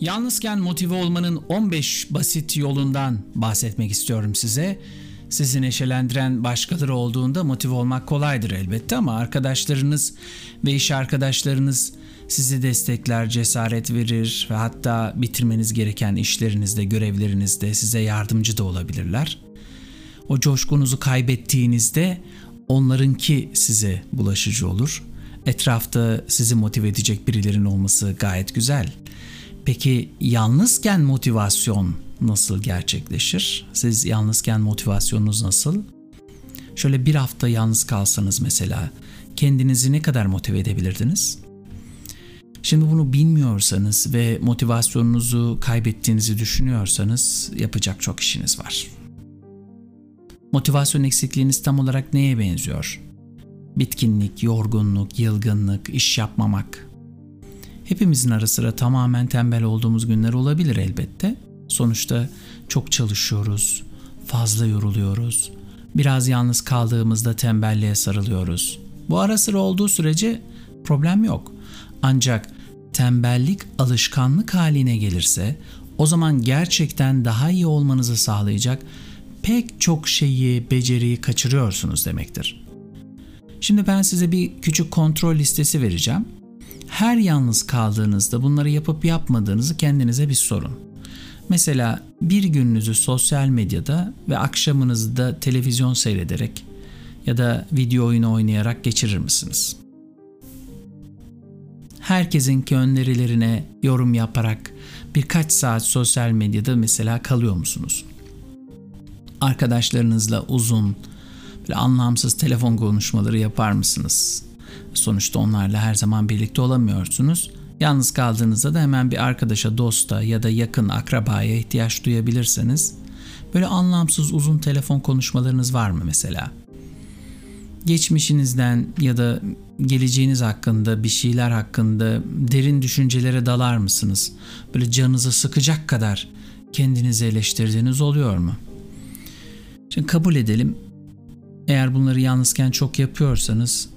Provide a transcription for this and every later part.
Yalnızken motive olmanın 15 basit yolundan bahsetmek istiyorum size. Sizi neşelendiren başkaları olduğunda motive olmak kolaydır elbette ama arkadaşlarınız ve iş arkadaşlarınız sizi destekler, cesaret verir ve hatta bitirmeniz gereken işlerinizde, görevlerinizde size yardımcı da olabilirler. O coşkunuzu kaybettiğinizde onlarınki size bulaşıcı olur. Etrafta sizi motive edecek birilerinin olması gayet güzel. Peki yalnızken motivasyon nasıl gerçekleşir? Siz yalnızken motivasyonunuz nasıl? Şöyle bir hafta yalnız kalsanız mesela kendinizi ne kadar motive edebilirdiniz? Şimdi bunu bilmiyorsanız ve motivasyonunuzu kaybettiğinizi düşünüyorsanız yapacak çok işiniz var. Motivasyon eksikliğiniz tam olarak neye benziyor? Bitkinlik, yorgunluk, yılgınlık, iş yapmamak, Hepimizin ara sıra tamamen tembel olduğumuz günler olabilir elbette. Sonuçta çok çalışıyoruz, fazla yoruluyoruz. Biraz yalnız kaldığımızda tembelliğe sarılıyoruz. Bu ara sıra olduğu sürece problem yok. Ancak tembellik alışkanlık haline gelirse o zaman gerçekten daha iyi olmanızı sağlayacak pek çok şeyi, beceriyi kaçırıyorsunuz demektir. Şimdi ben size bir küçük kontrol listesi vereceğim her yalnız kaldığınızda bunları yapıp yapmadığınızı kendinize bir sorun. Mesela bir gününüzü sosyal medyada ve akşamınızı da televizyon seyrederek ya da video oyunu oynayarak geçirir misiniz? Herkesinki önerilerine yorum yaparak birkaç saat sosyal medyada mesela kalıyor musunuz? Arkadaşlarınızla uzun, böyle anlamsız telefon konuşmaları yapar mısınız? Sonuçta onlarla her zaman birlikte olamıyorsunuz. Yalnız kaldığınızda da hemen bir arkadaşa, dosta ya da yakın akrabaya ihtiyaç duyabilirseniz böyle anlamsız uzun telefon konuşmalarınız var mı mesela? Geçmişinizden ya da geleceğiniz hakkında, bir şeyler hakkında derin düşüncelere dalar mısınız? Böyle canınızı sıkacak kadar kendinizi eleştirdiğiniz oluyor mu? Şimdi kabul edelim. Eğer bunları yalnızken çok yapıyorsanız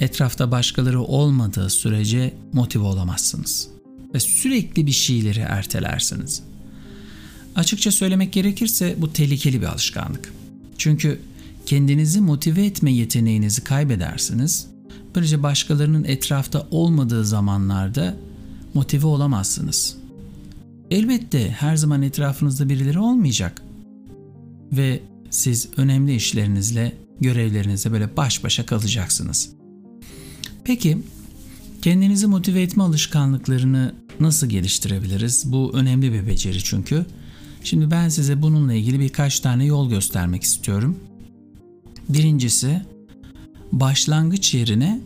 etrafta başkaları olmadığı sürece motive olamazsınız ve sürekli bir şeyleri ertelersiniz. Açıkça söylemek gerekirse bu tehlikeli bir alışkanlık. Çünkü kendinizi motive etme yeteneğinizi kaybedersiniz. Böylece başkalarının etrafta olmadığı zamanlarda motive olamazsınız. Elbette her zaman etrafınızda birileri olmayacak. Ve siz önemli işlerinizle, görevlerinizle böyle baş başa kalacaksınız. Peki kendinizi motive etme alışkanlıklarını nasıl geliştirebiliriz? Bu önemli bir beceri çünkü. Şimdi ben size bununla ilgili birkaç tane yol göstermek istiyorum. Birincisi başlangıç yerine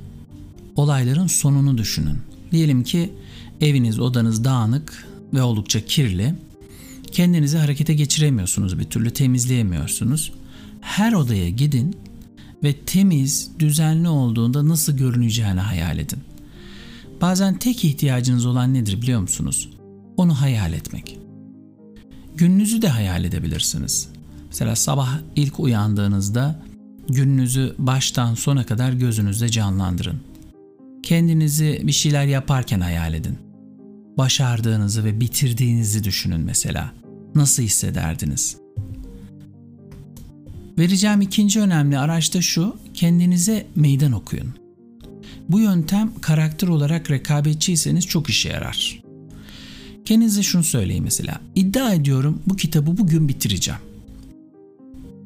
olayların sonunu düşünün. Diyelim ki eviniz, odanız dağınık ve oldukça kirli. Kendinizi harekete geçiremiyorsunuz, bir türlü temizleyemiyorsunuz. Her odaya gidin ve temiz, düzenli olduğunda nasıl görüneceğini hayal edin. Bazen tek ihtiyacınız olan nedir biliyor musunuz? Onu hayal etmek. Gününüzü de hayal edebilirsiniz. Mesela sabah ilk uyandığınızda gününüzü baştan sona kadar gözünüzde canlandırın. Kendinizi bir şeyler yaparken hayal edin. Başardığınızı ve bitirdiğinizi düşünün mesela. Nasıl hissederdiniz? Vereceğim ikinci önemli araç da şu, kendinize meydan okuyun. Bu yöntem karakter olarak rekabetçiyseniz çok işe yarar. Kendinize şunu söyleyin mesela. İddia ediyorum bu kitabı bugün bitireceğim.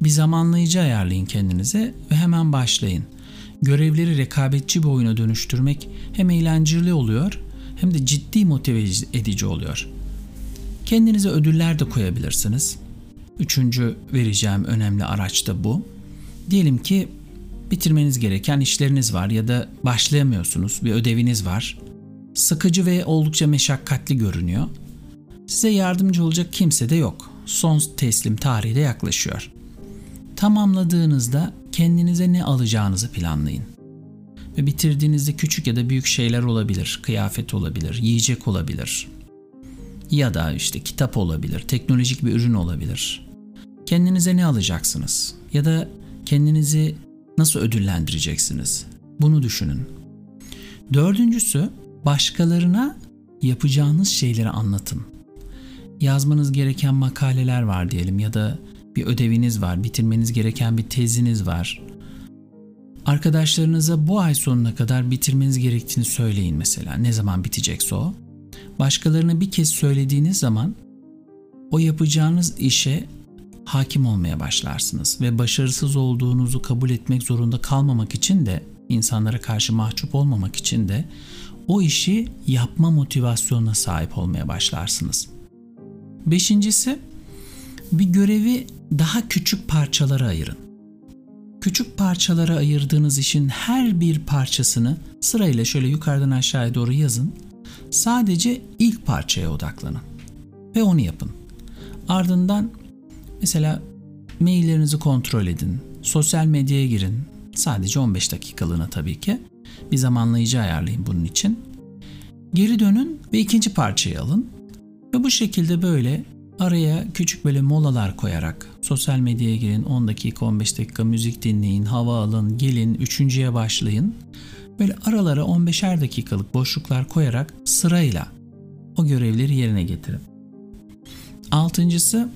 Bir zamanlayıcı ayarlayın kendinize ve hemen başlayın. Görevleri rekabetçi bir oyuna dönüştürmek hem eğlenceli oluyor hem de ciddi motive edici oluyor. Kendinize ödüller de koyabilirsiniz. Üçüncü vereceğim önemli araç da bu. Diyelim ki bitirmeniz gereken işleriniz var ya da başlayamıyorsunuz, bir ödeviniz var. Sıkıcı ve oldukça meşakkatli görünüyor. Size yardımcı olacak kimse de yok. Son teslim tarihi de yaklaşıyor. Tamamladığınızda kendinize ne alacağınızı planlayın. Ve bitirdiğinizde küçük ya da büyük şeyler olabilir. Kıyafet olabilir, yiyecek olabilir. Ya da işte kitap olabilir, teknolojik bir ürün olabilir. Kendinize ne alacaksınız? Ya da kendinizi nasıl ödüllendireceksiniz? Bunu düşünün. Dördüncüsü başkalarına yapacağınız şeyleri anlatın. Yazmanız gereken makaleler var diyelim ya da bir ödeviniz var, bitirmeniz gereken bir teziniz var. Arkadaşlarınıza bu ay sonuna kadar bitirmeniz gerektiğini söyleyin mesela. Ne zaman bitecekse o. Başkalarına bir kez söylediğiniz zaman o yapacağınız işe hakim olmaya başlarsınız ve başarısız olduğunuzu kabul etmek zorunda kalmamak için de insanlara karşı mahcup olmamak için de o işi yapma motivasyonuna sahip olmaya başlarsınız. Beşincisi bir görevi daha küçük parçalara ayırın. Küçük parçalara ayırdığınız işin her bir parçasını sırayla şöyle yukarıdan aşağıya doğru yazın. Sadece ilk parçaya odaklanın ve onu yapın. Ardından mesela maillerinizi kontrol edin, sosyal medyaya girin. Sadece 15 dakikalığına tabii ki. Bir zamanlayıcı ayarlayın bunun için. Geri dönün ve ikinci parçayı alın. Ve bu şekilde böyle araya küçük böyle molalar koyarak sosyal medyaya girin 10 dakika 15 dakika müzik dinleyin, hava alın, gelin, üçüncüye başlayın. Böyle aralara 15'er dakikalık boşluklar koyarak sırayla o görevleri yerine getirin. Altıncısı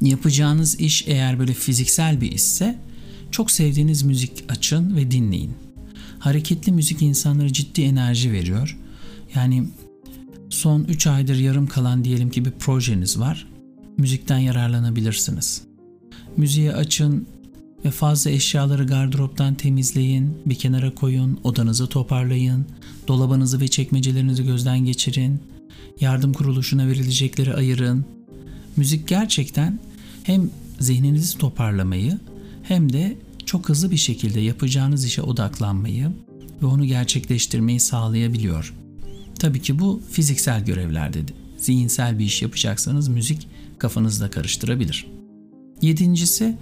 yapacağınız iş eğer böyle fiziksel bir işse çok sevdiğiniz müzik açın ve dinleyin. Hareketli müzik insanlara ciddi enerji veriyor. Yani son 3 aydır yarım kalan diyelim ki bir projeniz var. Müzikten yararlanabilirsiniz. Müziği açın ve fazla eşyaları gardıroptan temizleyin, bir kenara koyun, odanızı toparlayın, dolabınızı ve çekmecelerinizi gözden geçirin, yardım kuruluşuna verilecekleri ayırın. Müzik gerçekten hem zihninizi toparlamayı hem de çok hızlı bir şekilde yapacağınız işe odaklanmayı ve onu gerçekleştirmeyi sağlayabiliyor. Tabii ki bu fiziksel görevlerde zihinsel bir iş yapacaksanız müzik kafanızda karıştırabilir. Yedincisi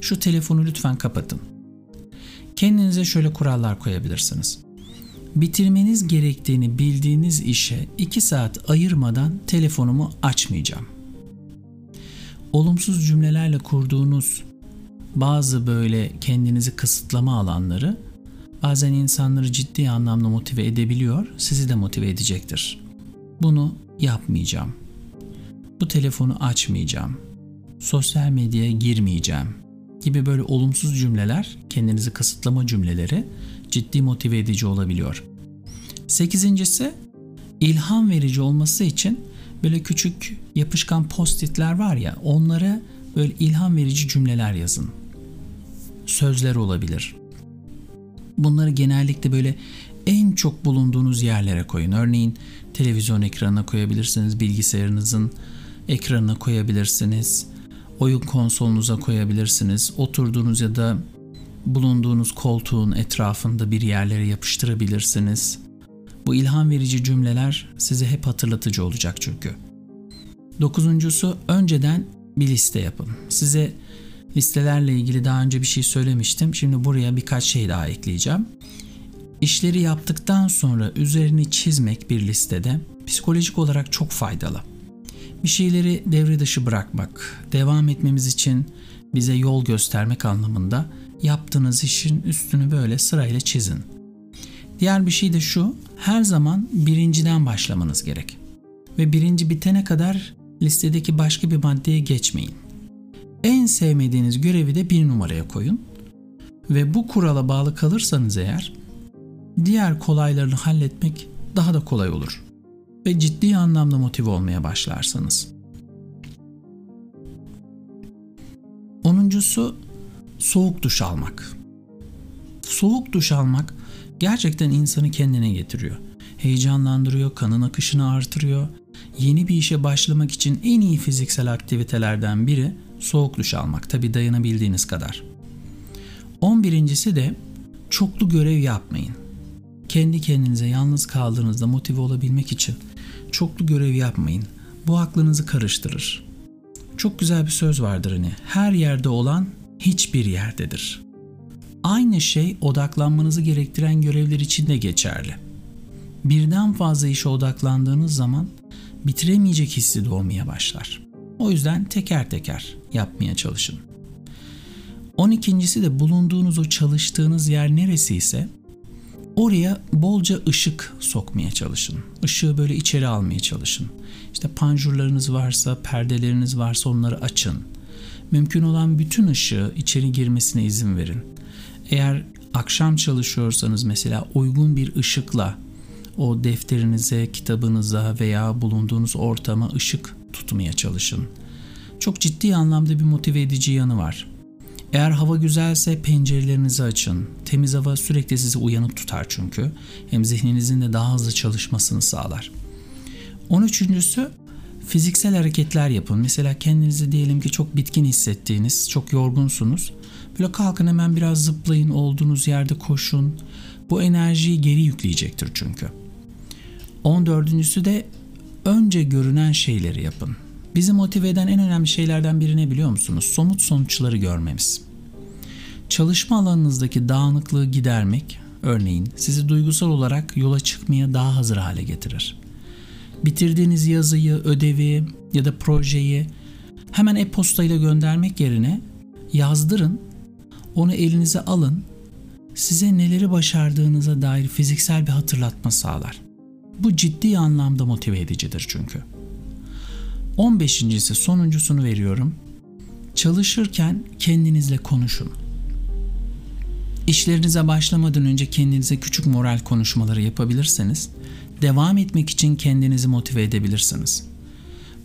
şu telefonu lütfen kapatın. Kendinize şöyle kurallar koyabilirsiniz. Bitirmeniz gerektiğini bildiğiniz işe 2 saat ayırmadan telefonumu açmayacağım. Olumsuz cümlelerle kurduğunuz bazı böyle kendinizi kısıtlama alanları bazen insanları ciddi anlamda motive edebiliyor, sizi de motive edecektir. Bunu yapmayacağım. Bu telefonu açmayacağım. Sosyal medyaya girmeyeceğim gibi böyle olumsuz cümleler, kendinizi kısıtlama cümleleri ciddi motive edici olabiliyor. Sekizincisi, ilham verici olması için böyle küçük yapışkan postitler var ya onlara böyle ilham verici cümleler yazın. Sözler olabilir. Bunları genellikle böyle en çok bulunduğunuz yerlere koyun. Örneğin televizyon ekranına koyabilirsiniz, bilgisayarınızın ekranına koyabilirsiniz, oyun konsolunuza koyabilirsiniz, oturduğunuz ya da bulunduğunuz koltuğun etrafında bir yerlere yapıştırabilirsiniz. Bu ilham verici cümleler size hep hatırlatıcı olacak çünkü. Dokuzuncusu önceden bir liste yapın. Size listelerle ilgili daha önce bir şey söylemiştim. Şimdi buraya birkaç şey daha ekleyeceğim. İşleri yaptıktan sonra üzerini çizmek bir listede psikolojik olarak çok faydalı. Bir şeyleri devre dışı bırakmak, devam etmemiz için bize yol göstermek anlamında yaptığınız işin üstünü böyle sırayla çizin. Diğer bir şey de şu, her zaman birinciden başlamanız gerek. Ve birinci bitene kadar listedeki başka bir maddeye geçmeyin. En sevmediğiniz görevi de bir numaraya koyun. Ve bu kurala bağlı kalırsanız eğer diğer kolaylarını halletmek daha da kolay olur. Ve ciddi anlamda motive olmaya başlarsınız. Onuncusu soğuk duş almak. Soğuk duş almak gerçekten insanı kendine getiriyor. Heyecanlandırıyor, kanın akışını artırıyor. Yeni bir işe başlamak için en iyi fiziksel aktivitelerden biri soğuk duş almak. Tabi dayanabildiğiniz kadar. 11.si de çoklu görev yapmayın. Kendi kendinize yalnız kaldığınızda motive olabilmek için çoklu görev yapmayın. Bu aklınızı karıştırır. Çok güzel bir söz vardır hani. Her yerde olan hiçbir yerdedir. Aynı şey odaklanmanızı gerektiren görevler için de geçerli. Birden fazla işe odaklandığınız zaman bitiremeyecek hissi doğmaya başlar. O yüzden teker teker yapmaya çalışın. 12.si de bulunduğunuz o çalıştığınız yer neresi ise Oraya bolca ışık sokmaya çalışın. Işığı böyle içeri almaya çalışın. İşte panjurlarınız varsa, perdeleriniz varsa onları açın. Mümkün olan bütün ışığı içeri girmesine izin verin. Eğer akşam çalışıyorsanız mesela uygun bir ışıkla o defterinize, kitabınıza veya bulunduğunuz ortama ışık tutmaya çalışın. Çok ciddi anlamda bir motive edici yanı var. Eğer hava güzelse pencerelerinizi açın. Temiz hava sürekli sizi uyanık tutar çünkü. Hem zihninizin de daha hızlı çalışmasını sağlar. 13.sü fiziksel hareketler yapın. Mesela kendinizi diyelim ki çok bitkin hissettiğiniz, çok yorgunsunuz. Böyle kalkın hemen biraz zıplayın, olduğunuz yerde koşun. Bu enerjiyi geri yükleyecektir çünkü. 14.sü de önce görünen şeyleri yapın. Bizi motive eden en önemli şeylerden biri ne biliyor musunuz? Somut sonuçları görmemiz. Çalışma alanınızdaki dağınıklığı gidermek, örneğin sizi duygusal olarak yola çıkmaya daha hazır hale getirir. Bitirdiğiniz yazıyı, ödevi ya da projeyi hemen e-posta ile göndermek yerine yazdırın, onu elinize alın, size neleri başardığınıza dair fiziksel bir hatırlatma sağlar. Bu ciddi anlamda motive edicidir çünkü. 15.si sonuncusunu veriyorum. Çalışırken kendinizle konuşun. İşlerinize başlamadan önce kendinize küçük moral konuşmaları yapabilirseniz devam etmek için kendinizi motive edebilirsiniz.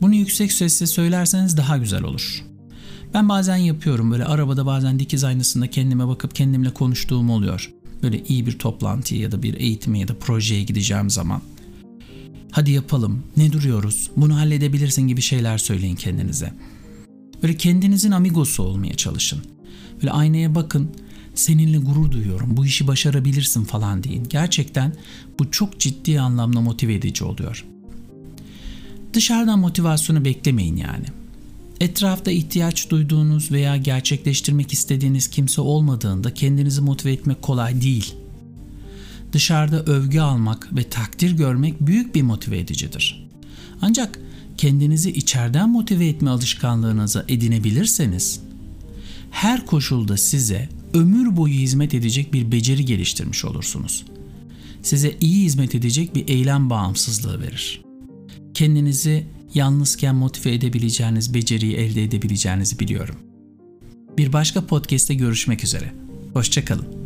Bunu yüksek sesle söylerseniz daha güzel olur. Ben bazen yapıyorum böyle arabada bazen dikiz aynasında kendime bakıp kendimle konuştuğum oluyor. Böyle iyi bir toplantıya ya da bir eğitime ya da projeye gideceğim zaman. Hadi yapalım. Ne duruyoruz? Bunu halledebilirsin gibi şeyler söyleyin kendinize. Böyle kendinizin amigosu olmaya çalışın. Böyle aynaya bakın. Seninle gurur duyuyorum. Bu işi başarabilirsin falan deyin. Gerçekten bu çok ciddi anlamda motive edici oluyor. Dışarıdan motivasyonu beklemeyin yani. Etrafta ihtiyaç duyduğunuz veya gerçekleştirmek istediğiniz kimse olmadığında kendinizi motive etmek kolay değil dışarıda övgü almak ve takdir görmek büyük bir motive edicidir. Ancak kendinizi içeriden motive etme alışkanlığınıza edinebilirseniz her koşulda size ömür boyu hizmet edecek bir beceri geliştirmiş olursunuz. Size iyi hizmet edecek bir eylem bağımsızlığı verir. Kendinizi yalnızken motive edebileceğiniz beceriyi elde edebileceğinizi biliyorum. Bir başka podcast'te görüşmek üzere. Hoşçakalın.